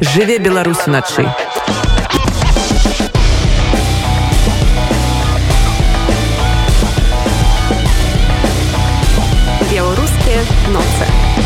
Жыве Беларусь уначы. Белорусские ноцы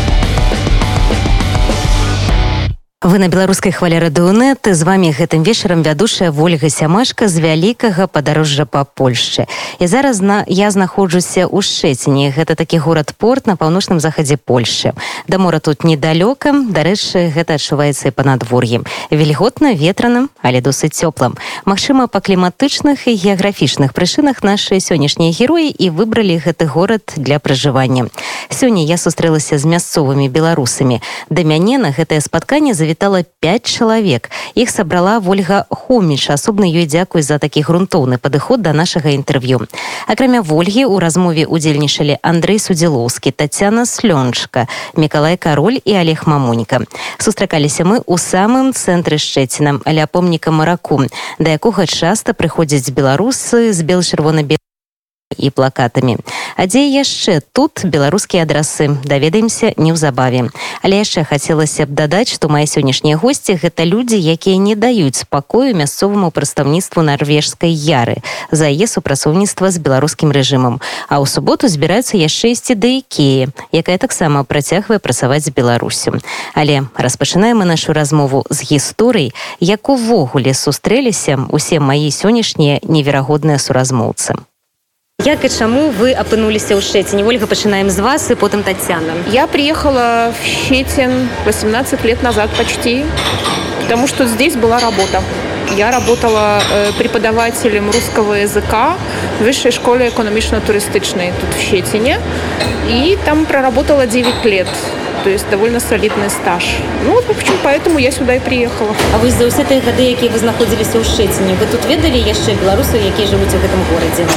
вы на беларускай хвале радыонет з вами гэтым вечарам вядушая ольга сямашка з вялікага падарожжа па польшчы і зараз на я знаходжуся ў шэціні гэта такі горад порт на паўночным захадзе польшчы да мора тут недалёка дарэчы гэта адчуваецца і па надвор'і вільготна ветраным але досыць цёплым Мачыма па кліматычных і геаграфічных прычынах нашыя сённяшнія героі і выбралі гэты горад для пражывання сёння я сустрэлася з мясцовымі беларусамі да мяне на гэтае спатканне завітала завітала 5 чалавек іх сабрала ольга хоміч асобна ёй дзякуй за такі грунтоўны падыход да нашага інтэрв'ю акрамя ольгі у размове удзельнічалі Андрей судзілоўскі татяна слёнчка мікалай кароль і олег мамоніка сустракаліся мы у самым цэнтры шчэцінам аля помніка мараку да якога часта прыходзяць беларусы з бел-чырвона-бе і плакатамі. А дзе яшчэ тут беларускія адрасы даведаемся неўзабаве. Але яшчэ хацелася б дадаць, што мае сённяшнія госці гэта людзі, якія не даюць спакою мясцоваму прадстаўніцтву нарвежскай яры за яе супрацоўніцтва з беларускім рэжымам. А ў суботу збіраюцца яшчэ ісці да ікеі, якая таксама працягвае працаваць з беларусю. Але распачынаем мы нашу размову з гісторый, як увогуле сустрэліся усе мае сённяшнія неверагодныя суразмоўцы. Як і чаму вы апынуліся ў шэціне ольга пачынаем з вас і потым татьяна я приехала в щетин 18 лет назад почти потому что здесь была работа я работала э, преподавателем русского языка в высшей школе экономично-туристичной тут в щетине и там проработала 9 лет то есть довольно солидный стаж. Ну, вот, в общем, поэтому я сюда и приехала. А вы за все эти годы, какие вы находились в Шетине, вы тут ведали еще белорусы, которые живут в этом городе?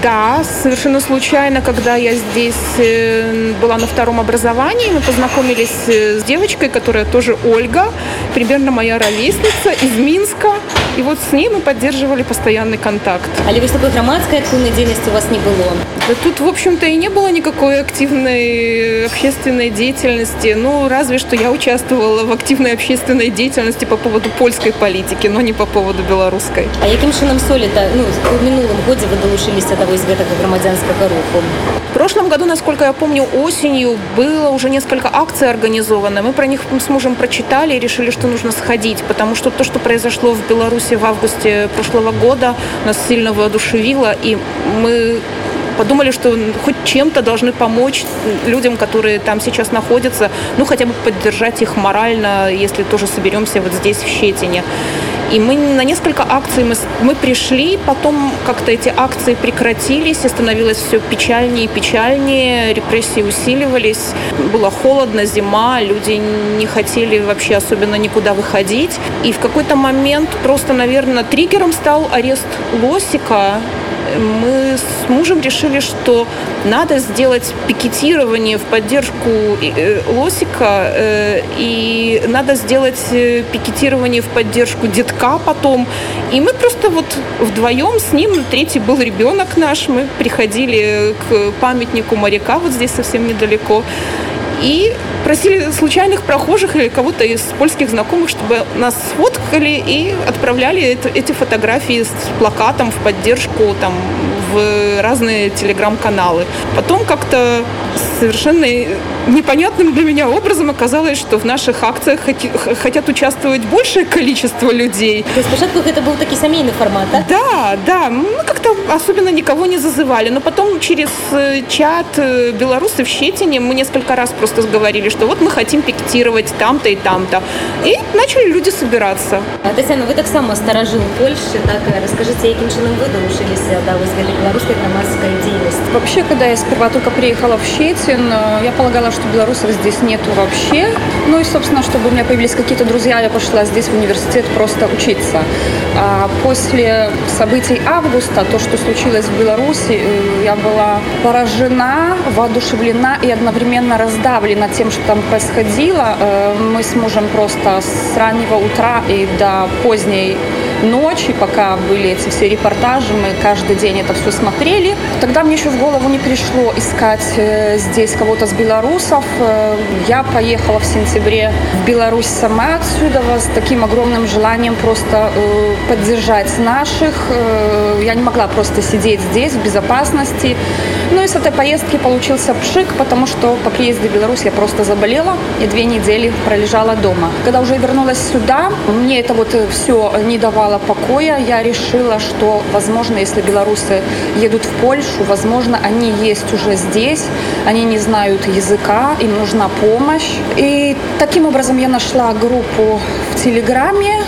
Да, совершенно случайно, когда я здесь э, была на втором образовании, мы познакомились э, с девочкой, которая тоже Ольга, примерно моя ровесница из Минска. И вот с ней мы поддерживали постоянный контакт. А ли вы такой громадской активной деятельности у вас не было? Да тут, в общем-то, и не было никакой активной общественной деятельности деятельности, ну, разве что я участвовала в активной общественной деятельности по поводу польской политики, но не по поводу белорусской. А яким чином солі-то, ну, в минулом году вы долучились от того из этого громадянского руху? В прошлом году, насколько я помню, осенью было уже несколько акций организовано. Мы про них с мужем прочитали и решили, что нужно сходить, потому что то, что произошло в Беларуси в августе прошлого года, нас сильно воодушевило, и мы подумали, что хоть чем-то должны помочь людям, которые там сейчас находятся, ну хотя бы поддержать их морально, если тоже соберемся вот здесь, в Щетине. И мы на несколько акций мы, мы пришли, потом как-то эти акции прекратились, и становилось все печальнее и печальнее, репрессии усиливались, было холодно, зима, люди не хотели вообще особенно никуда выходить. И в какой-то момент просто, наверное, триггером стал арест Лосика, мы с мужем решили, что надо сделать пикетирование в поддержку э, Лосика, э, и надо сделать э, пикетирование в поддержку детка потом. И мы просто вот вдвоем с ним, третий был ребенок наш, мы приходили к памятнику моряка, вот здесь совсем недалеко, и просили случайных прохожих или кого-то из польских знакомых, чтобы нас сфоткали и отправляли эти фотографии с плакатом в поддержку там в разные телеграм-каналы. Потом как-то совершенно непонятным для меня образом оказалось, что в наших акциях хотят участвовать большее количество людей. То есть спочатку это был такой семейный формат, да? Да, да. Мы как-то особенно никого не зазывали. Но потом через э, чат э, белорусы в Щетине мы несколько раз просто говорили, что вот мы хотим пикетировать там-то и там-то. И начали люди собираться. А, Татьяна, вы так само старожил Польши, так расскажите, каким чином вы долучились да, вы с белорусской громадской деятельности? Вообще, когда я сперва только приехала в Щетин, э, я полагала, что белорусов здесь нету вообще. Ну и, собственно, чтобы у меня появились какие-то друзья, я пошла здесь в университет просто учиться. А после событий августа, то, что случилось в Беларуси, э, я была поражена, воодушевлена и одновременно раздавлена тем, что там происходило. Э, мы с мужем просто с раннего утра и до поздней ночь, и пока были эти все репортажи, мы каждый день это все смотрели. Тогда мне еще в голову не пришло искать э, здесь кого-то с белорусов. Э, я поехала в сентябре в Беларусь сама отсюда с таким огромным желанием просто э, поддержать наших. Я не могла просто сидеть здесь в безопасности. Ну и с этой поездки получился пшик, потому что по приезде в Беларусь я просто заболела и две недели пролежала дома. Когда уже вернулась сюда, мне это вот все не давало покоя. Я решила, что, возможно, если белорусы едут в Польшу, возможно, они есть уже здесь, они не знают языка, им нужна помощь. И таким образом я нашла группу в Телеграме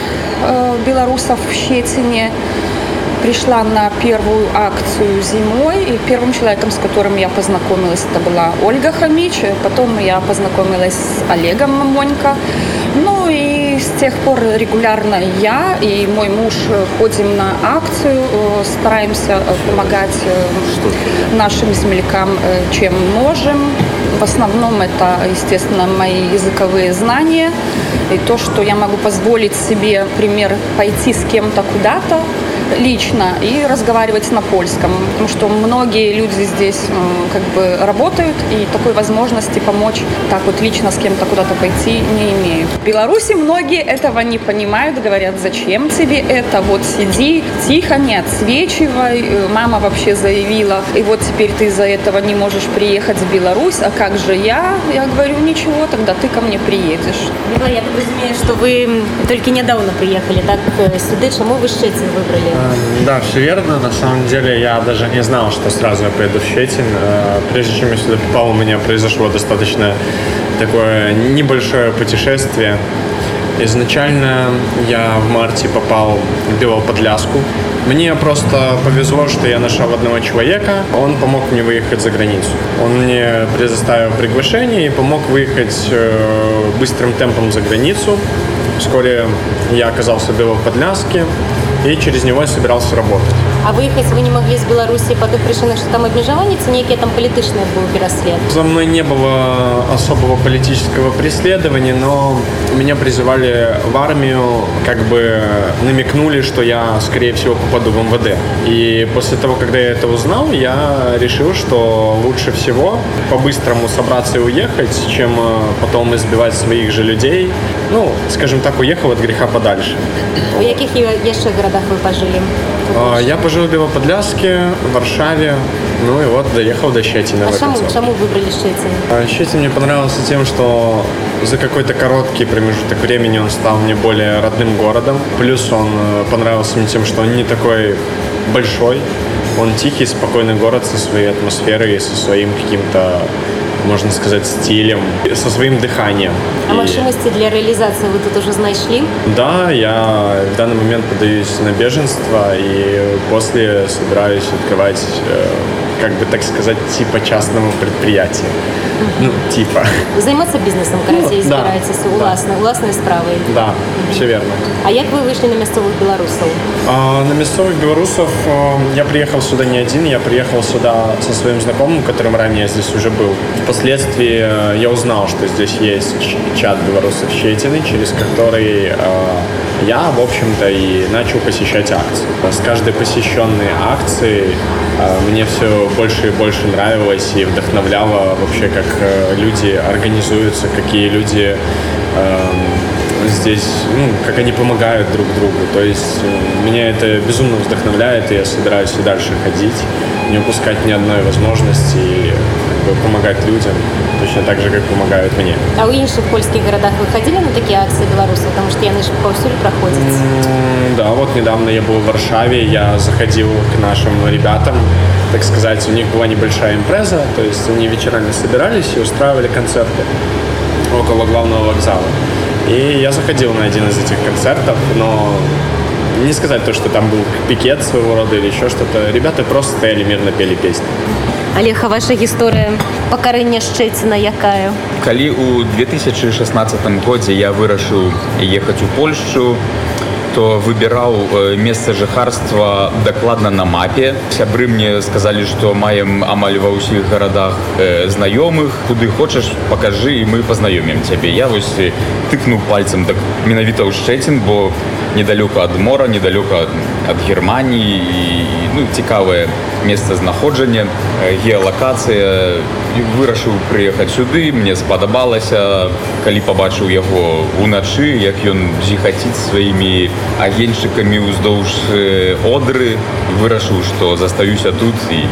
э, белорусов в Щетине пришла на первую акцию зимой, и первым человеком, с которым я познакомилась, это была Ольга Хамич, потом я познакомилась с Олегом Мамонько, ну тех пор регулярно я и мой муж ходим на акцию, э, стараемся э, помогать э, нашим землякам, чем можем. В основном это, естественно, мои языковые знания и то, что я могу позволить себе, например, пойти с кем-то куда-то, лично и разговаривать на польском, потому что многие люди здесь как бы работают и такой возможности помочь так вот лично с кем-то куда-то пойти не имеют. В Беларуси многие этого не понимают, говорят, зачем тебе это, вот сиди тихо, не отсвечивай, э, мама вообще заявила, и вот теперь ты из-за этого не можешь приехать в Беларусь, а как же я? Я говорю, ничего, тогда ты ко мне приедешь. Мила, я так разумею, что вы только недавно приехали, так э, сюда, чему вы Щецин выбрали? Эм, да, все верно. На самом деле я даже не знал, что сразу я поеду в Щетин. Э, прежде чем я сюда попал, у меня произошло достаточно такое небольшое путешествие. Изначально я в марте попал в Белоподляску. Мне просто повезло, что я нашел одного человека. Он помог мне выехать за границу. Он мне предоставил приглашение и помог выехать э, быстрым темпом за границу. Вскоре я оказался в Белоподляске и через него я собирался работать. А выехать вы не могли з Беларусі по тых прычынах что там абмежаванні ці нейкія там палітычныя быў пераслед за мной не было особого политического преследования но меня призывали в армию как бы намекнули что я скорее всего попаду в МВД и после того когда я это узнал я решил что лучше всего по-быстрому собраться и уехать чем э, потом избивать своих же людей ну скажем так уехал от греха подальше у якіх яшчэ городах вы пожили а, я пожил в Белоподляске, в Варшаве, ну и вот доехал до Щетина. А чему, чему выбрали Щетин? А, Щетин мне понравился тем, что за какой-то короткий промежуток времени он стал мне более родным городом. Плюс он э, понравился мне тем, что он не такой большой. Он тихий, спокойный город со своей атмосферой и со своим каким-то можно сказать, стилем, со своим дыханием. А машинности для реализации вы тут уже нашли? Да, я в данный момент подаюсь на беженство и после собираюсь открывать э, как бы так сказать, типа частного предприятия. Ну, типа. Займаться бизнесом, короче, ну, збираєтеся да, уласне, да. уласною справою. Да, угу. все верно. А як ви вийшли на місцевих белорусов? А, на місцевих белорусов я приехал сюда не один, я приехал сюда со своим знакомым, которым ранее здесь уже был. Впоследствии э, я узнал, что здесь есть чат белорусов Щетины, через который э, я, в общем-то, и начал посещать акции. С каждой посещенной акцией э, мне все больше и больше нравилось и вдохновляло вообще, как э, люди организуются, какие люди э, здесь, ну, как они помогают друг другу. То есть э, меня это безумно вдохновляет, и я собираюсь и дальше ходить, не упускать ни одной возможности и как бы, помогать людям точно так же, как помогают мне. А у інших польских городах вы ходили на такие акции белорусов? Потому что яны же повсюду проходят. Mm, да, вот недавно я был в Варшаве, я заходил к нашим ребятам, так сказать, у них была небольшая импреза, то есть они вечерами собирались и устраивали концерты около главного вокзала. И я заходил на один из этих концертов, но не сказать то, что там был пикет своего рода или еще что-то. Ребята просто стояли мирно пели песни. Алеха, ваша гісторыя пакарэння шчэціна якая? Калі ў 2016 годзе я вырашыў ехаць у Польшчу, то выбіраў э, месца жыхарства дакладна на мапе. Сябры мне сказалі, што маем амаль ва ўсіх гарадах э, знаёмых, куды хочаш, пакажы і мы пазнаёмім цябе. Я вось тыкнуў пальцам так менавіта ў шчэцін, бо недалеко ад мора недалёка ад германії і ну цікавае месца знаходжання геалакацыя вырашыў прыехаць сюды мне спадабалася калі пабачыў яго уначы як ён зіхаціць сваімі агеньчыкамі ўздоўж одры вырашыў што застаюся тут і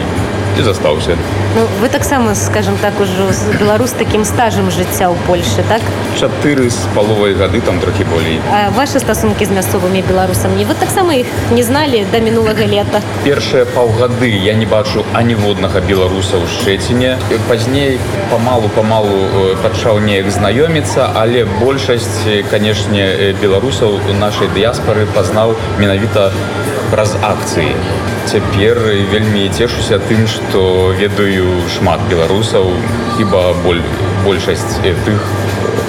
і застаўся ну, вы таксама скажем так ужо з беларус такім стажам жыцця ў Польшы так чатыры з паловай гады там трохі болей а ваши стасункі з мясцовымі беларусамі вы таксама іх не зналі да мінулага лета першыя паўгады я не бачу аніводнага беларуса ў шчэціне пазней памалу памалу пачаў неяк знаёміцца але большасць канешне беларусаў нашай дыяспары пазнаў менавіта праз акцыі цяпер вельмі цешуся тым што ведаю шмат беларусаў хіба боль большасць тых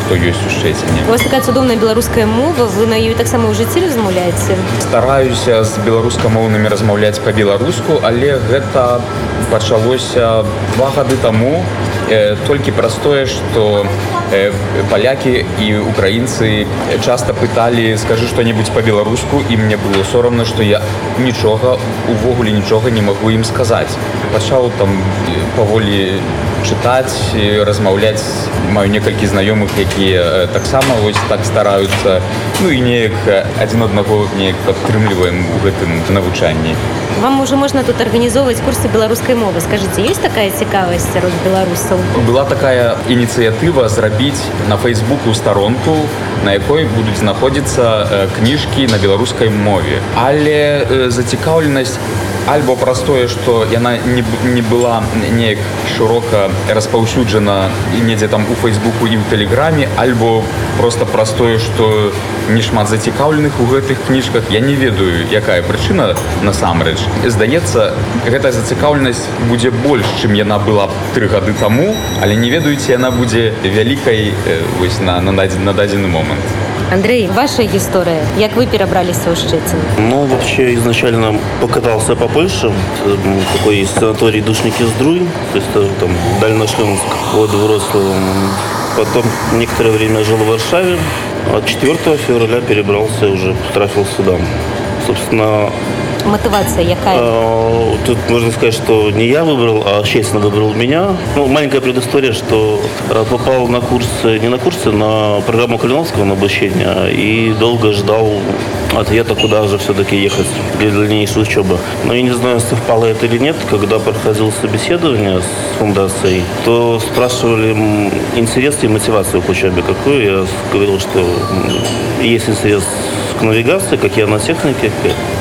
хто ёсць у шчэціне вас такая цудоўная беларуская мова вы на ёй таксама ў жыцці размаўляеце стараюся з беларускамоўнымі размаўляць па-беларуску але гэта пачалося два гады таму толькі праз тое што палякі і украінцы часта пыталі скажы што-небудзь па-беларуску і мне было сорамна што я нічога увогуле нічога не магу ім сказаць пачаў там паволі чытаць размаўляць маю некалькі знаёмых якія таксама вось так стараюцца ну і неяк адзін аднаго неяк падтрымліваем у гэтым навучанні вам уже можна тут арганізоўваць курсы беларускай мовы скажитеце есть такая цікавасць сярод беларусаў была такая ініцыятыва зрабіць на фейсбуку старонку на якой будуць знаходзіцца кніжкі на беларускай мове але зацікаўленасць альбо праз тое што яна не, не была неяк шырока распаўсюджана і недзе там у фейсбуку і ў тэлеграме альбо просто праз тое што не шмат зацікаўленых у гэтых кніжках я не ведаю якая прычына насамрэч здаецца гэтая зацікаўленасць будзе больш чым яна была тры гады таму але не ведаеце яна будзе вялікай вось на на дадзены на момант Андрей, ваша история. Як вы перебрались в Щецин? Ну, вообще, изначально покатался по Польше. Такой санаторий Душники Здруй. То есть там Дальношлемск от Вроцлава. Потом некоторое время жил в Варшаве. А 4 февраля перебрался уже, трафил сюда. Собственно, мотивация якая? Тут можно сказать, что не я выбрал, а Щецин выбрал меня. Ну, маленькая предыстория, что попал на курсы, не на курсы, на программу Калиновского на обучение и долго ждал ответа, куда же все-таки ехать для дальнейшей учебы. Но я не знаю, совпало это или нет. Когда проходил собеседование с фундацией, то спрашивали интерес и мотивацию к учебе какую. Я говорил, что есть интерес к навигации, как и технике.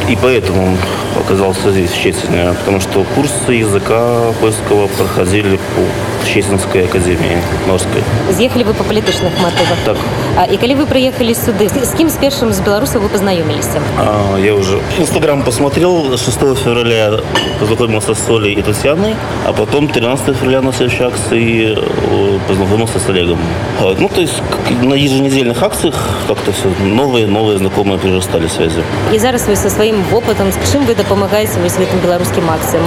И поэтому оказался здесь, в Щетине, потому что курсы языка польского проходили по Щетинской академии Морской. Съехали вы по политичных мотивах? Так. А, и когда вы приехали сюда, с кем с первым с белорусов вы познакомились? А, я уже Инстаграм посмотрел, 6 февраля познакомился с Солей и Татьяной, а потом 13 февраля на следующей акции познакомился с Олегом. Ну, то есть на еженедельных акциях как-то все новые-новые знакомые прирастали связи. И зараз вы со своим опытом, с чем вы допомагаете вы этим белорусским акциям?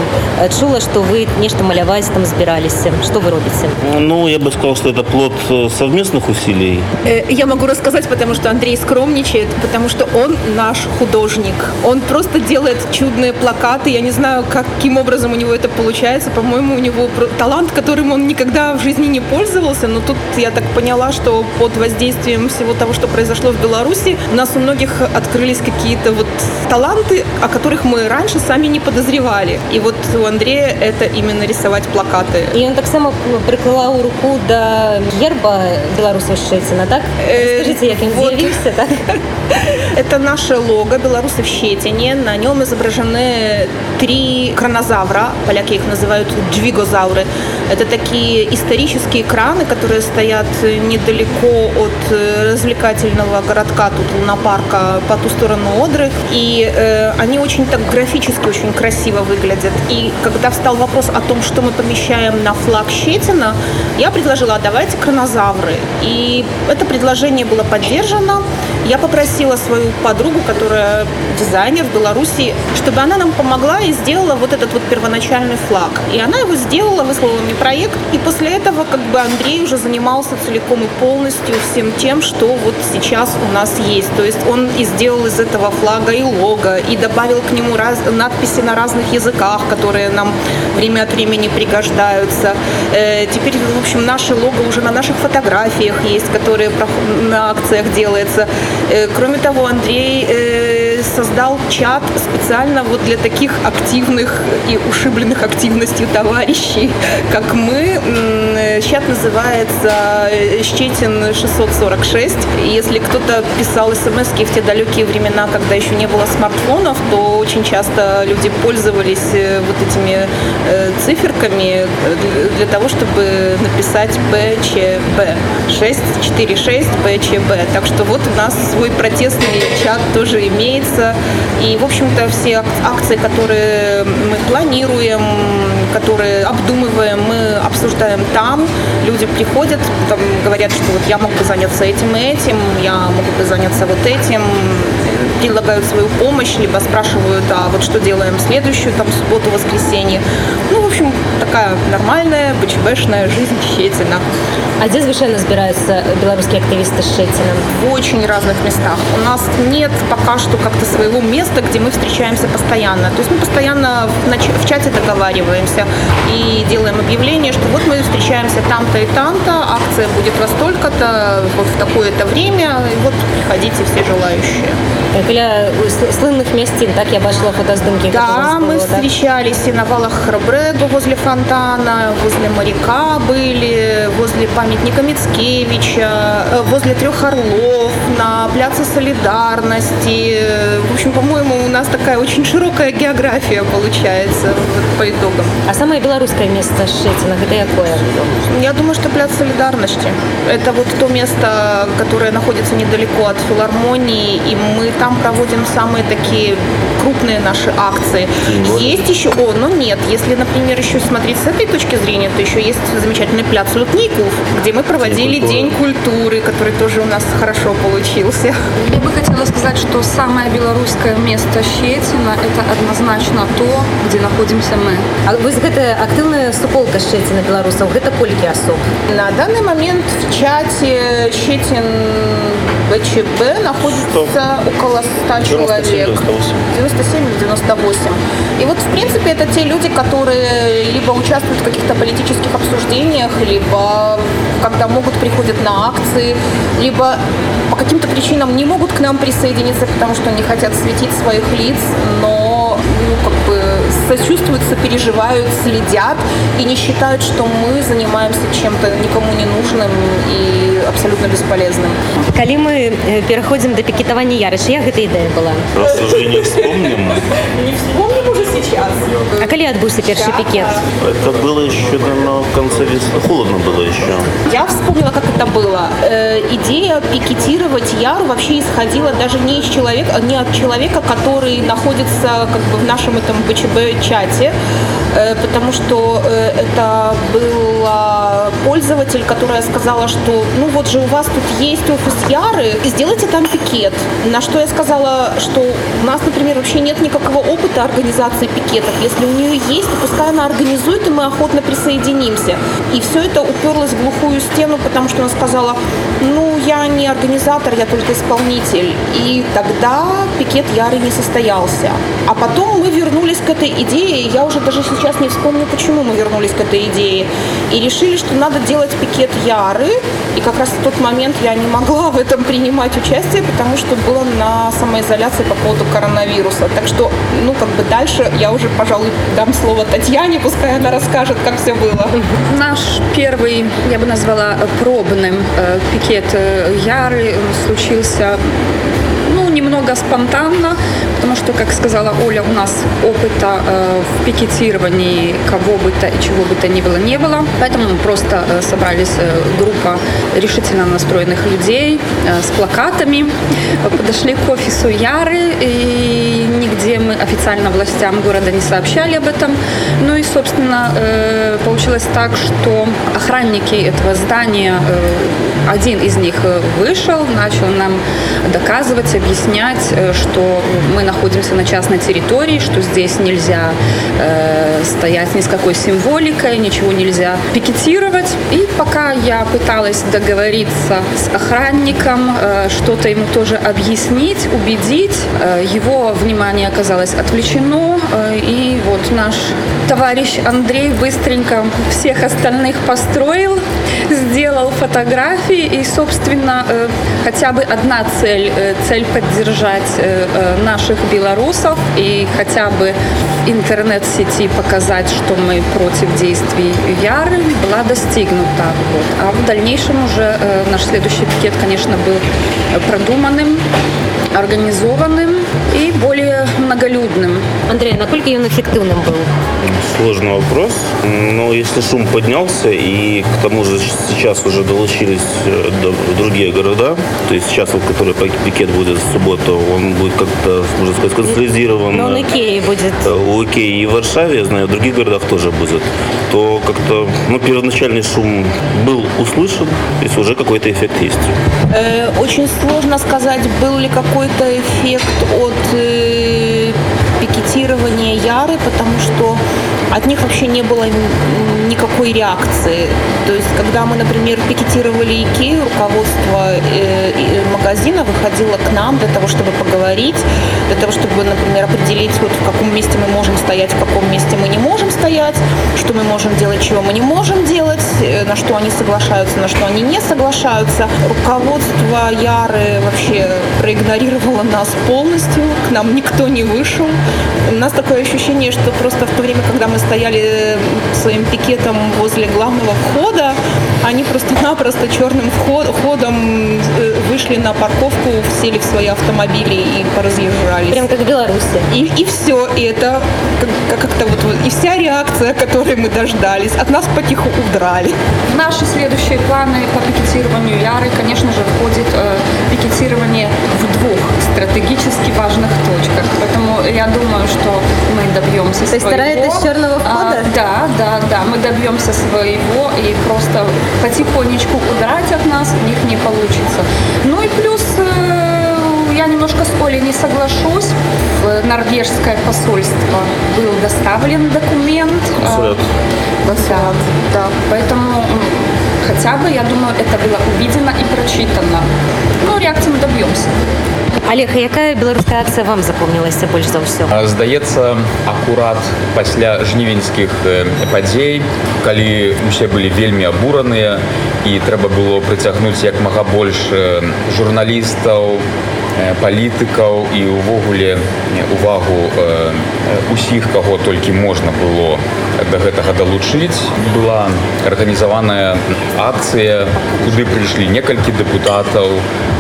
Чула, что вы нечто малявать там собирались. Что вы робите? Ну, я бы сказал, что это плод совместных усилий. Я могу рассказать, потому что Андрей скромничает, потому что он наш художник. Он просто делает чудные плакаты. Я не знаю, каким образом у него это получается. По-моему, у него талант, которым он никогда в жизни не пользовался. Но тут я так поняла, что под воздействием всего того, что произошло в Беларуси, у нас у многих открылись какие-то вот таланты, о которых мы раньше сами не подозревали. И вот у Андрея это именно рисовать плакаты. И он так само приклал руку до герба белорусов Щетина, так? Скажите, як он вот. з'явился, так? Это наше лого «Белорусы в Щетине». На нем изображены три кранозавра, поляки их называют джвигозавры. Это такие исторические краны, которые стоят недалеко от развлекательного городка, тут лунопарка, по ту сторону Одры. И э, они очень так графически, очень красиво выглядят. И когда встал вопрос о том, что мы помещаем на флаг Щетина, я предложила, давайте кранозавры. И это предложение было поддержано. Я попросила свою подругу, которая дизайнер в Беларуси, чтобы она нам помогла и сделала вот этот вот первоначальный флаг. И она его сделала, выслала мне проект. И после этого как бы Андрей уже занимался целиком и полностью всем тем, что вот сейчас у нас есть. То есть он и сделал из этого флага и лого, и добавил к нему раз, надписи на разных языках, которые нам время от времени пригождаются. Э, теперь, в общем, наше лого уже на наших фотографиях есть, которые на акциях делается. Э, кроме того, Андрей э, создал чат специально вот для таких активных и ушибленных активностью товарищей, как мы. Чат называется Щетин 646. Если кто-то писал смс в те далекие времена, когда еще не было смартфонов, то очень часто люди пользовались вот этими циферками для того, чтобы написать БЧБ 646 БЧБ. Так что вот у нас свой протестный чат тоже имеется. И, в общем-то, все акции, которые мы планируем, которые обдумываем, мы обсуждаем там. Люди приходят, там говорят, что вот я мог бы заняться этим и этим, я могу бы заняться вот этим, предлагают свою помощь, либо спрашивают, а вот что делаем следующую, там, субботу, воскресенье. Ну, в общем, такая нормальная БЧБшная жизнь Щетина. А где совершенно разбираются белорусские активисты с Щетином? В очень разных местах. У нас нет пока что как-то своего места, где мы встречаемся постоянно. То есть мы постоянно в, в чате договариваемся и делаем объявление, что вот мы встречаемся там-то и там-то, акция будет во столько-то, вот в такое-то время, и вот приходите все желающие. Каля слынных месцин, так я бачила фотоздымки. Да, мы встречались и на валах Храбрегу возле фонтана, возле моряка были, возле памятника Мицкевича, э, возле трех орлов, на пляце Солидарности. В общем, по-моему, у нас такая очень широкая география получается вот, по итогам. А самое белорусское место Шетина, это какое? Я думаю, что пляц Солидарности. Это вот то место, которое находится недалеко от филармонии, и мы там проводим самые такие крупные наши акции. Есть еще, о, ну нет, если, например, еще смотреть с этой точки зрения, то еще есть замечательный пляц Лутников, где мы проводили День культуры, который тоже у нас хорошо получился. Я бы хотела сказать, что самое белорусское место Щетина – это однозначно то, где находимся мы. А вы это активная суполка Щетина белорусов, это кольки особ? На данный момент в чате Щетин БЧБ находится около 100 человек. 97-98. И вот, в принципе, это те люди, которые либо участвуют в каких-то политических обсуждениях, либо когда могут приходят на акции, либо по каким-то причинам не могут к нам присоединиться, потому что не хотят светить своих лиц, но сочувствуют, сопереживают, следят и не считают, что мы занимаемся чем-то никому не нужным и абсолютно бесполезным. Коли мы переходим до пикетования ярыша, як эта идея была? Просто уже не вспомним. Не вспомним уже сейчас. А коли отбылся первый пикет? Это было еще, наверное, в конце весны. Холодно было еще. Я вспомнила, как это было. Э, идея пикетировать Яру вообще исходила даже не из человека, не от человека, который находится как бы в нашем этом БЧБ-чате, э, потому что э, это была пользователь, которая сказала, что ну вот же у вас тут есть офис Яры, сделайте там пикет. На что я сказала, что у нас, например, вообще нет никакого опыта организации пикетов. Если у нее есть, то пускай она организует, и мы охотно присоединимся. И все это уперлось в глухую стену, потому что она сказала, ну, я не организатор, я только исполнитель. И тогда пикет Яры не состоялся. А потом мы вернулись к этой идее, я уже даже сейчас не вспомню, почему мы вернулись к этой идее. И решили, что надо делать пикет Яры. И как раз в тот момент я не могла в этом принимать участие, потому что была на самоизоляции по поводу коронавируса. Так что, ну, как бы дальше я уже, пожалуй, дам слово Татьяне, пускай она расскажет, как все было. Наш первый, я бы назвала, пробным э, пикет э, Яры случился немного спонтанно, потому что, как сказала Оля, у нас опыта э, в пикетировании кого бы то и чего бы то ни было не было. Поэтому мы просто э, собрались э, группа решительно настроенных людей э, с плакатами, подошли к офису Яры, и нигде мы официально властям города не сообщали об этом. Ну и, собственно, э, получилось так, что охранники этого здания, э, один из них вышел, начал нам доказывать, объяснять, что мы находимся на частной территории, что здесь нельзя стоять ни с какой символикой, ничего нельзя пикетировать. И пока я пыталась договориться с охранником, что-то ему тоже объяснить, убедить, его внимание оказалось отвлечено, э, и вот наш товарищ Андрей быстренько всех остальных построил, сделал фотографии, и, собственно, э, хотя бы одна цель, э, цель поддержать наших белорусов, и хотя бы интернет-сети показать, что мы против действий Яры, была достигнута. Вот. А в дальнейшем уже наш следующий пикет, конечно, был продуманным, организованным и. Андрей, насколько он эффективным был? Сложный вопрос. Но если шум поднялся, и к тому же сейчас уже долучились э, другие города, то есть сейчас, вот, который пикет будет в субботу, он будет как-то, можно сказать, консолидирован. Но он Икеи будет. Э, у Икеи и в Варшаве, я знаю, в других городах тоже будет. То как-то, ну, первоначальный шум был услышан, то есть уже какой-то эффект есть. Э, очень сложно сказать, был ли какой-то эффект от э, пикетирования Яры, потому что от них вообще не было никакой реакции. То есть, когда мы, например, пикетировали Икею, руководство э, магазина выходило к нам для того, чтобы поговорить, для того, чтобы, например, определить, вот в каком месте мы можем стоять, в каком месте мы не можем стоять, что мы можем делать, чего мы не можем делать, э, на что они соглашаются, на что они не соглашаются. Руководство Яры вообще проигнорировало нас полностью, к нам никто не вышел. У нас такое ощущение, что просто в то время, когда мы стояли своим пикетом возле главного входа, они просто-напросто черным ходом э, вышли на парковку, сели в свои автомобили и поразъезжались. Прям как в Беларуси. И, и все. И это как-то вот, вот и вся реакция, которой мы дождались. От нас потиху удрали. В наши следующие планы по пикетированию Яры, конечно же, входит э, пикетирование в двух стратегически важных точках. Поэтому я думаю, что мы добьемся То своего. То есть вторая это черного входа? А, да, да, да. Мы добьемся своего и просто потихонечку удрать от нас у них не получится. Ну и плюс э, я немножко с Олей не соглашусь. В норвежское посольство был доставлен документ. Консулят. Да, да. Поэтому хотя бы, я думаю, это было увидено и прочитано. Ну, реакции мы добьемся. Олег, якая беларуская акцыя вам запомнілася больш за ўсё здаецца акурат пасля жнівеньскіх падзей калі усе былі вельмі абураныя і трэба было прыцягнуць як мага больш журналістаў палітыкаў і ўвогуле увагу усіх каго толькі можна было да гэтага далучыць была арганізаваная акцыя куды прыйшлі некалькі дэпутатаў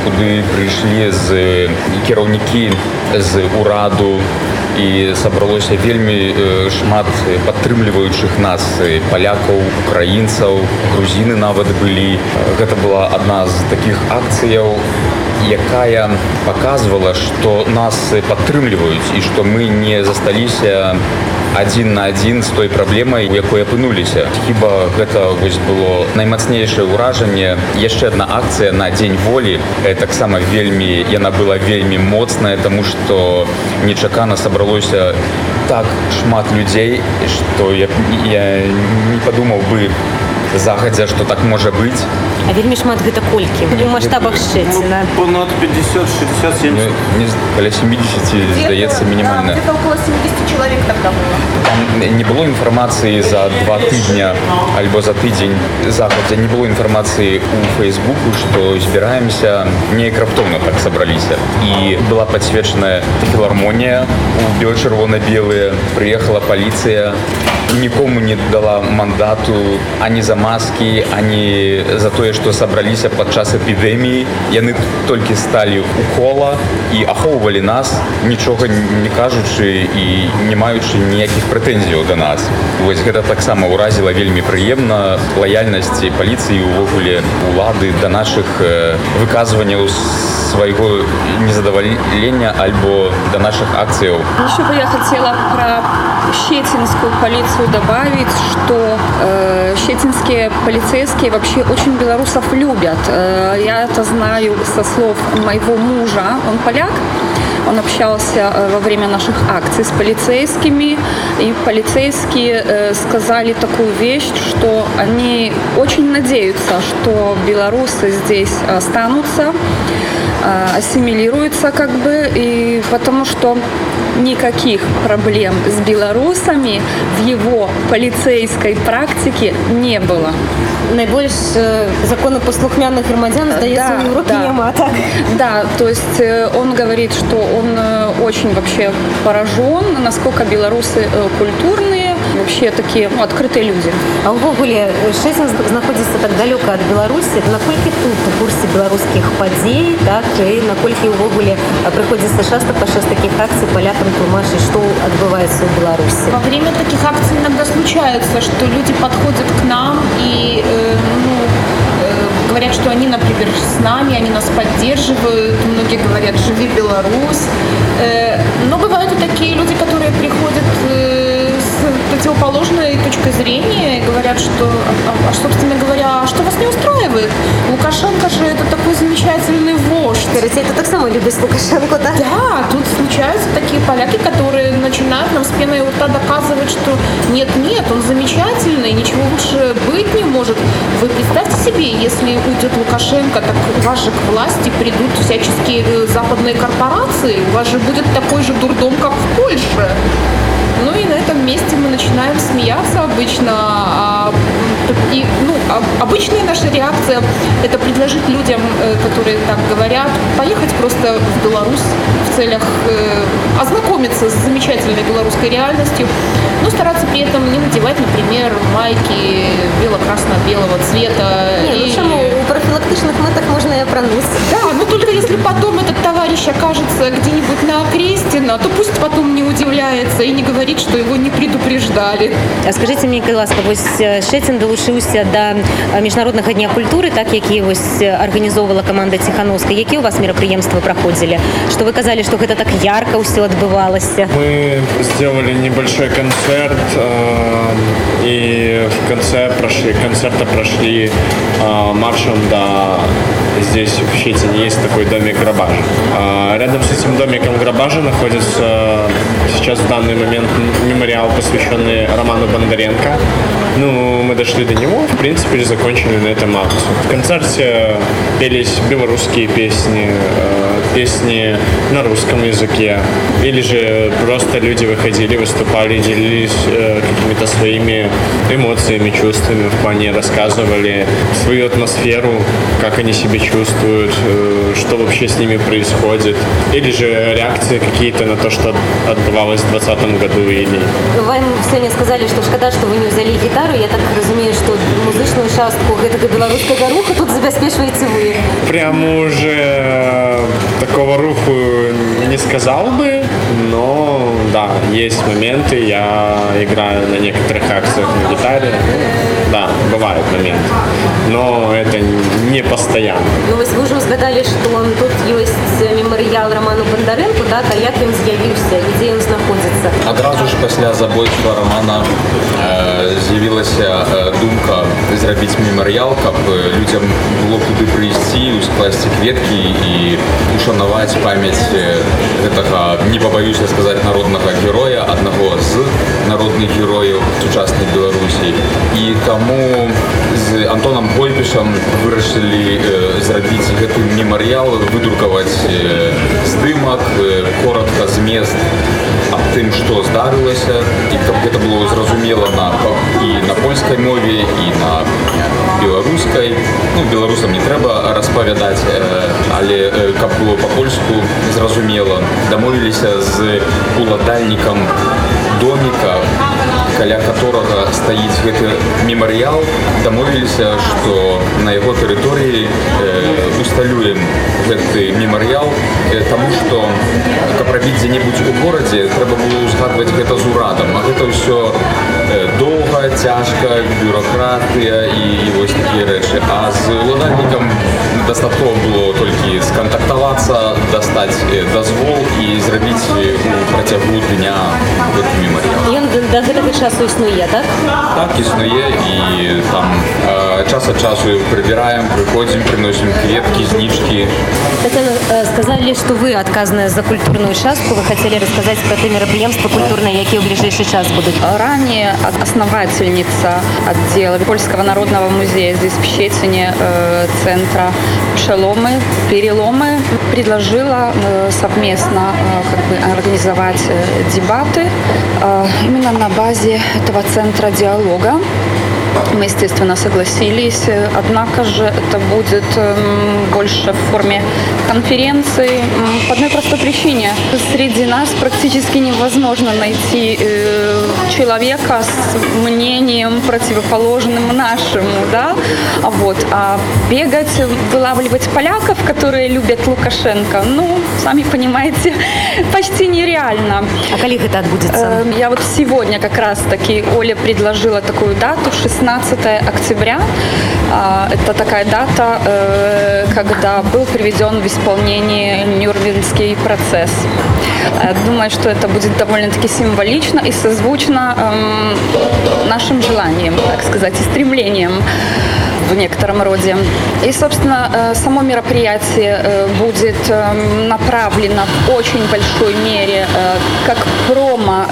куды прыйшлі з кіраўнікі з ураду і сабралося вельмі шмат падтрымліваючых нас палякаў украінцаў грузіны нават былі гэта была адна з такіх акцыяў якая показывала что нас падтрымліваюць і что мы не засталіся один на один з той праблемай у якой апынуліся хіба гэта вось было наймацнейшае ўражанне яшчэ одна акцыя на дзень волі таксама вельмі яна была вельмі моцная тому что нечакана сабралося так шмат людзей что я, я не подумаў бы загадзя что так можа быць А вельмі шмат гэта колькі у маштабах шчэціна ну, понад 50 60 70 ну, каля 70 здаецца мінімальна да, около 70 человек тогда было. Там не было інфармацыі за два тыдня альбо за тыдзень захадзя не было інфармацыі у фейсбуку што збіраемся неяк раптоўна так сабраліся і была подсвечаная філармонія у бело-чырвона-белыя прыехала паліцыя нікому не дала мандату ані за маскі ані за тое што сабраліся падчас эпідэміі яны толькі сталі у кола і ахоўвалі нас нічога не кажучы і не маючы ніякіх прэтэнзіяў да нас вось гэта таксама ўразіла вельмі прыемна лаяльнасці паліцыі увогуле улады да наших выказванняў свайго незадавалення альбо да наших акцыяў еще бы я хотела про щетинскую полицию добавить что э, щетинские полицейские вообще очень белорусов любят. Э, я это знаю со слов моего мужа. Он поляк. Он общался во время наших акций с полицейскими. И полицейские э, сказали такую вещь что они очень надеются что белорусы здесь останутся ассимилируются как бы. И потому что никаких проблем с белорусами в его полицейской практике не было. Наибольш э, законопослухмянных громадян, да, да. нема, так? Да, то есть э, он говорит, что он э, очень вообще поражен, насколько белорусы культурные, вообще такие ну, открытые люди. А увогуле Шэсін знаходзіцца так далёка ад Беларусі, наколькі тут у курсе беларускіх падзей, так і наколькі ўвогуле прыходзіцца часто падчас таких акций полякам тлумачыць, что отбывается в Беларуси? Во время таких акций иногда случается, что люди подходят к нам и э, ну, э, говорят, что они, например, с нами, они нас поддерживают. Многие говорят, живи Беларусь. Э, но бывают и такие люди, которые приходят противоположной точкой зрения и говорят, что, а, а, собственно говоря, а что вас не устраивает? Лукашенко же это такой замечательный вождь. Скажите, это так само любит Лукашенко, да? Да, тут случаются такие поляки, которые начинают нам с пеной у рта доказывать, что нет-нет, он замечательный, ничего лучше быть не может. Вы представьте себе, если уйдет Лукашенко, так у вас же к власти придут всяческие э, западные корпорации, у вас же будет такой же дурдом, как в Польше. Ну и на этом месте мы начинаем смеяться обычно. А, и, ну, а, обычная наша реакция – это предложить людям, э, которые так говорят, поехать просто в Беларусь в целях э, ознакомиться с замечательной белорусской реальностью, но стараться при этом не надевать, например, майки бело-красно-белого цвета. Не, ну и... ну, профилактичных мэтах можно и опрануть. Да, но только если потом этот товарищ окажется где-нибудь на Окрестина, то пусть потом не удивляется и не говорит говорит, что его не предупреждали. А скажите мне, ласка, вось Шэцін далучыўся да міжнароднага дня культуры, так які вось арганізоўвала команда Ціхановскай. Якія у вас мерапрыемствы праходзілі? Что вы казалі, что гэта так ярко ўсё адбывалася? Мы сделали небольшой концерт э, и в конце прошли, концерта прошли э, маршем до здесь в Щетине есть такой домик Грабажа. Э, рядом с этим домиком Грабажа находится сейчас в данный момент мемориал, посвященный Роману Бондаренко. Ну, мы дошли до него, в принципе, закончили на этом акцию. В концерте пелись белорусские песни, э, песни на русском языке. Или же просто люди выходили, выступали, делились э, какими-то своими эмоциями, чувствами в плане, рассказывали свою атмосферу, как они себя чувствуют, э, что вообще с ними происходит. Или же реакции какие-то на то, что отбывалось в 2020 году или... Вам сегодня сказали, что шкода, что вы не взяли гитару. Я так разумею, что музычную частку гэтага беларускага руха тут забяспечваеце вы. Прям уже такого руху не сказал бы, но да, есть моменты, я играю на некоторых акциях на гитаре. Да, бывают моменты. Но это не постоянно. Ну, вы уже узгадали, что тут есть мемориал Роману Бондаренко, да, а як він з'явився, і де він знаходиться? Адразу ж пасля забойства Романа э, з'явілася э, думка зрабіць мемарыял, каб людзям было куды прыйсці, скласці кветкі і ушанаваць памяць гэтага не пабаюся сказаць народнага героя аднаго з народных герояў сучаснай Беларусі. І таму з Антонам Пойпішам вырашылі э, зрабіць гэты мемарыял, выдрукаваць э, здымак, э, коротка змест аб тым, што здарылася і каб гэта было зразумела на і на польскай мове і на беларускай ну, беларусам не трэба распавядаць але каб было па-польску зразумела дамовіліся з уладальнікам доміка каля которого стаіць гэты мемарыял дамовіліся што на яго тэрыторыі э, усталюем гэты мемарыял э, таму што каб рабіць дзе-небудзь у горадзе трэба было узгадваць гэта з урадам а гэта ўсё э, доўга цяжка бюракратыя і, і вось такія рэчы а з уладальнікам дастаткова было толькі скантактавацца дастаць дазвол і зрабіць у працягу дня гэты мемарыял Ён да гэтага часу існуе так так існуе і там э, час ад часу прыбіраем прыходзім прыносім кветкі знічкі Татьяна, э, сказали, что вы отказаны за культурную частку. Вы хотели рассказать про те мероприятия культурные, какие в ближайший час будут. Ранее основательница отдела Польского народного музея здесь в Щетине, э, центра «Шеломы», «Переломы» предложила э, совместно э, как бы организовать дебаты именно на базе этого центра диалога. Мы, естественно, согласились, однако же это будет эм, больше в форме конференции по одной простой причине. Среди нас практически невозможно найти э, человека с мнением противоположным нашему, да, А вот, а бегать, вылавливать поляков, которые любят Лукашенко, ну, сами понимаете, почти нереально. А коли это отбудется? Э, Я вот сегодня как раз таки Оля предложила такую дату, 16 октября. А, Это такая дата, э, когда был приведен в исполнение Нюрнбергский процесс. Э, Думаю, что это будет довольно-таки символично и созвучно эм, нашим желаниям, так сказать, и стремлениям в некотором роде. И, собственно, э, само мероприятие э, будет эм, направлено в очень большой мере э, как промо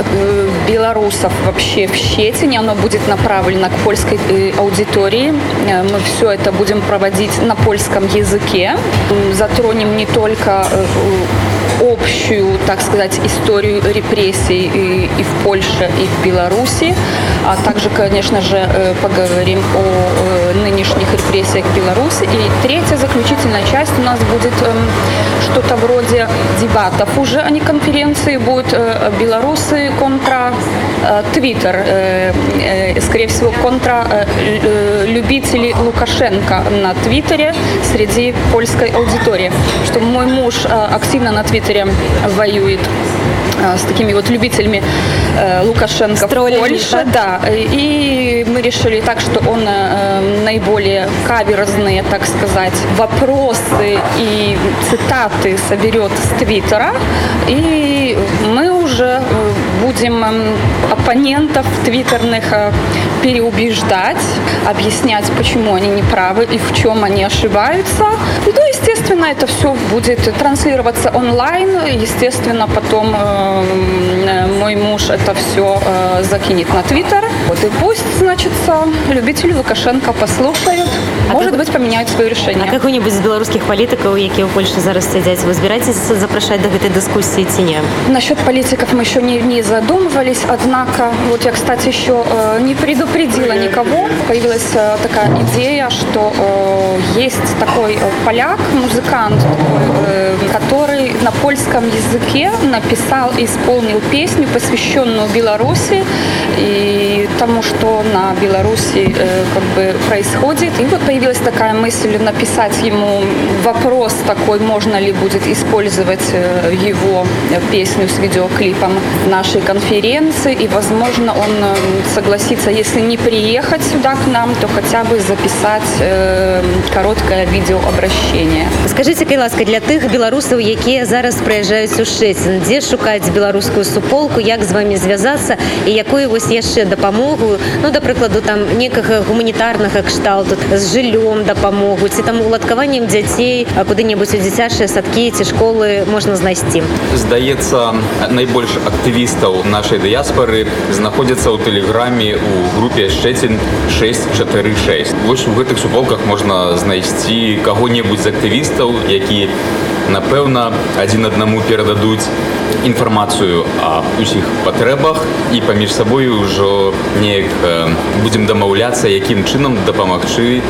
белорусов вообще в Щетине. Оно будет направлено к польской аудитории. Мы все это будем проводить на польском языке. Затронем не только общую, так сказать, историю репрессий и, и в Польше, и в Беларуси, а также, конечно же, э, поговорим о э, нынешних репрессиях в Беларуси. И третья заключительная часть у нас будет эм, что-то вроде дебатов уже, а не конференции. Будут э, белорусы контра Твиттер, скорее всего, контра любителей Лукашенко на Твиттере среди польской аудитории. Что мой муж активно на Твиттере воюет э, с такими вот любителями э, Лукашенко в троллями, Польше. да? Да, и мы решили так, что он э, наиболее каверзные, так сказать, вопросы и цитаты соберет с Твиттера, и мы уже э, будем эм, оппонентов твиттерных э, переубеждать, объяснять, почему они неправы и в чем они ошибаются. Ну, естественно, это все будет транслироваться онлайн. Естественно, потом э, э, мой муж это все э, закинет на Твиттер. Вот и пусть, значит, э, любители Лукашенко послушают. А Может как- быть, поменяют свое решение. А какой-нибудь из белорусских политиков, які ў Польше зараз сядзяць, вы збіраецесь запрашаць до гэтай дыскусіі ці не? Насчет политиков мы еще не, не задумывались, однако, вот я, кстати, еще э, не предупредила никого. Появилась э, такая идея, что э, есть такой э, поляк, музыкант, э, который на польском языке написал и исполнил песню, посвященную Беларуси и тому, что на Беларуси э, как бы происходит. И вот появилась такая мысль написать ему вопрос такой, можно ли будет использовать э, его песню с видеоклипом нашей конференции. И, возможно, он согласится, если не приехать сюда к нам, то хотя бы записать короткое видеообращение Скажите, кай ласка, для тых беларусаў, якія зараз прыязджаюць у Шэцін, дзе шукаць беларускую суполку, як з вами звязацца і якую вось яшчэ дапамогу, ну, да прыкладу, там некага гуманітарнага кшталту, з жыллём дапамогу, ці там уладкаваннем дзяцей а куды-небудзь у дзіцячыя садкі ці школы можна знайсці. здаецца найбольш актывістаў нашай дыяспары знаходзяцца ў тэлеграме у групе шчэцін 646 вось у гэтых суполках можна знайсці каго-небудзь з актывістаў які напэўна адзін аднаму перададуць інфармацыю аб усіх патрэбах і паміж сабою ўжо неяк будзем дамаўляцца якім чынам дапамагчы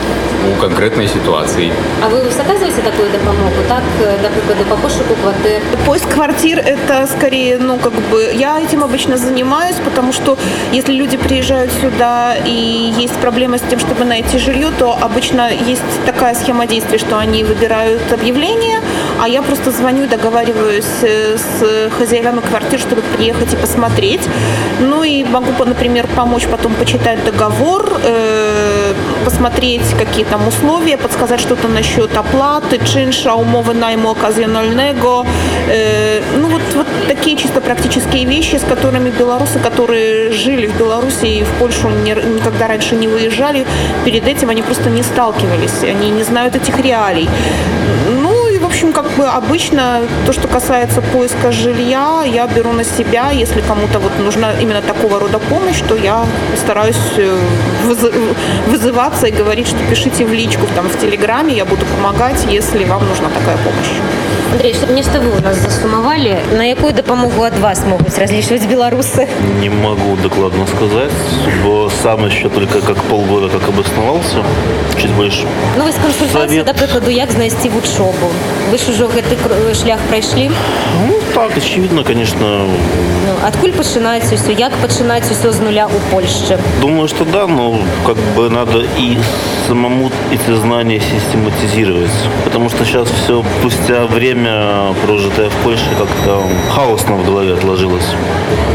у канкрэтнай сітуацыі А вы заказываете такую допомогу так например по пошуку квартир поиск квартир это скорее ну как бы я этим обычно занимаюсь потому что если люди приезжают сюда и есть проблемы с тем чтобы найти жилье то обычно есть такая схема действий что они выбирают объявление а я просто звоню договариваюсь с хозяевами квартир чтобы приехать и посмотреть. Ну и могу например помочь потом почитать договор э, посмотреть какие там условия подсказать что-то насчет оплаты чинша умовы найму оказионального. Э, ну вот вот такие чисто практические вещи с которыми белорусы которые жили в беларуси и в польшу никогда раньше не выезжали перед этим они просто не сталкивались они не знают этих реалий. Ну общем, как бы обычно то, что касается поиска жилья, я беру на себя. Если кому-то вот нужна именно такого рода помощь, то я стараюсь э, вызываться и говорить, что пишите в личку там, в Телеграме, я буду помогать, если вам нужна такая помощь. Андрей, нешта вы у нас засумавалі на якую дапамогу ад вас могуць разлічваць беларусы не могу докладно сказать бо сам еще только как полгода как обосновался чуть больше ну, Совет... да прыкладу як знайсці вучобу вы ж ужо гэты шлях прайшлі ну, так очевидно конечно ну, адкуль пачынаць усё як пачынаць усё з нуля у Польшчы думаю что да но как бы надо и самому эти знания систематизировать потому что сейчас все спустя время время, прожитое в Польше, как-то хаосно в голове отложилось.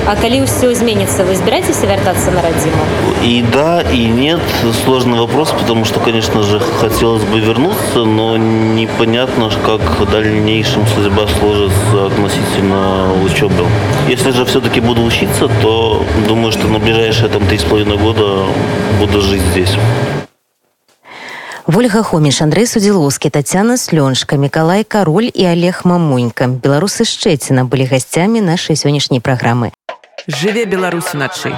А коли все изменится, вы избираетесь вертаться на родину? И да, и нет. Сложный вопрос, потому что, конечно же, хотелось бы вернуться, но непонятно, как в дальнейшем судьба сложится относительно учебы. Если же все-таки буду учиться, то думаю, что на ближайшие там три с половиной года буду жить здесь. Вольга Хоміш, Андрей Судзілоўскі, Тацяна Слёншка, Мікалай Кароль і Олег Мамунька. Беларусы Шчэціна былі гасцямі нашай сённяшняй праграмы. Жыве Беларусь уначы.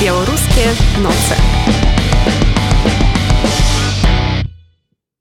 Беларускія ноцы.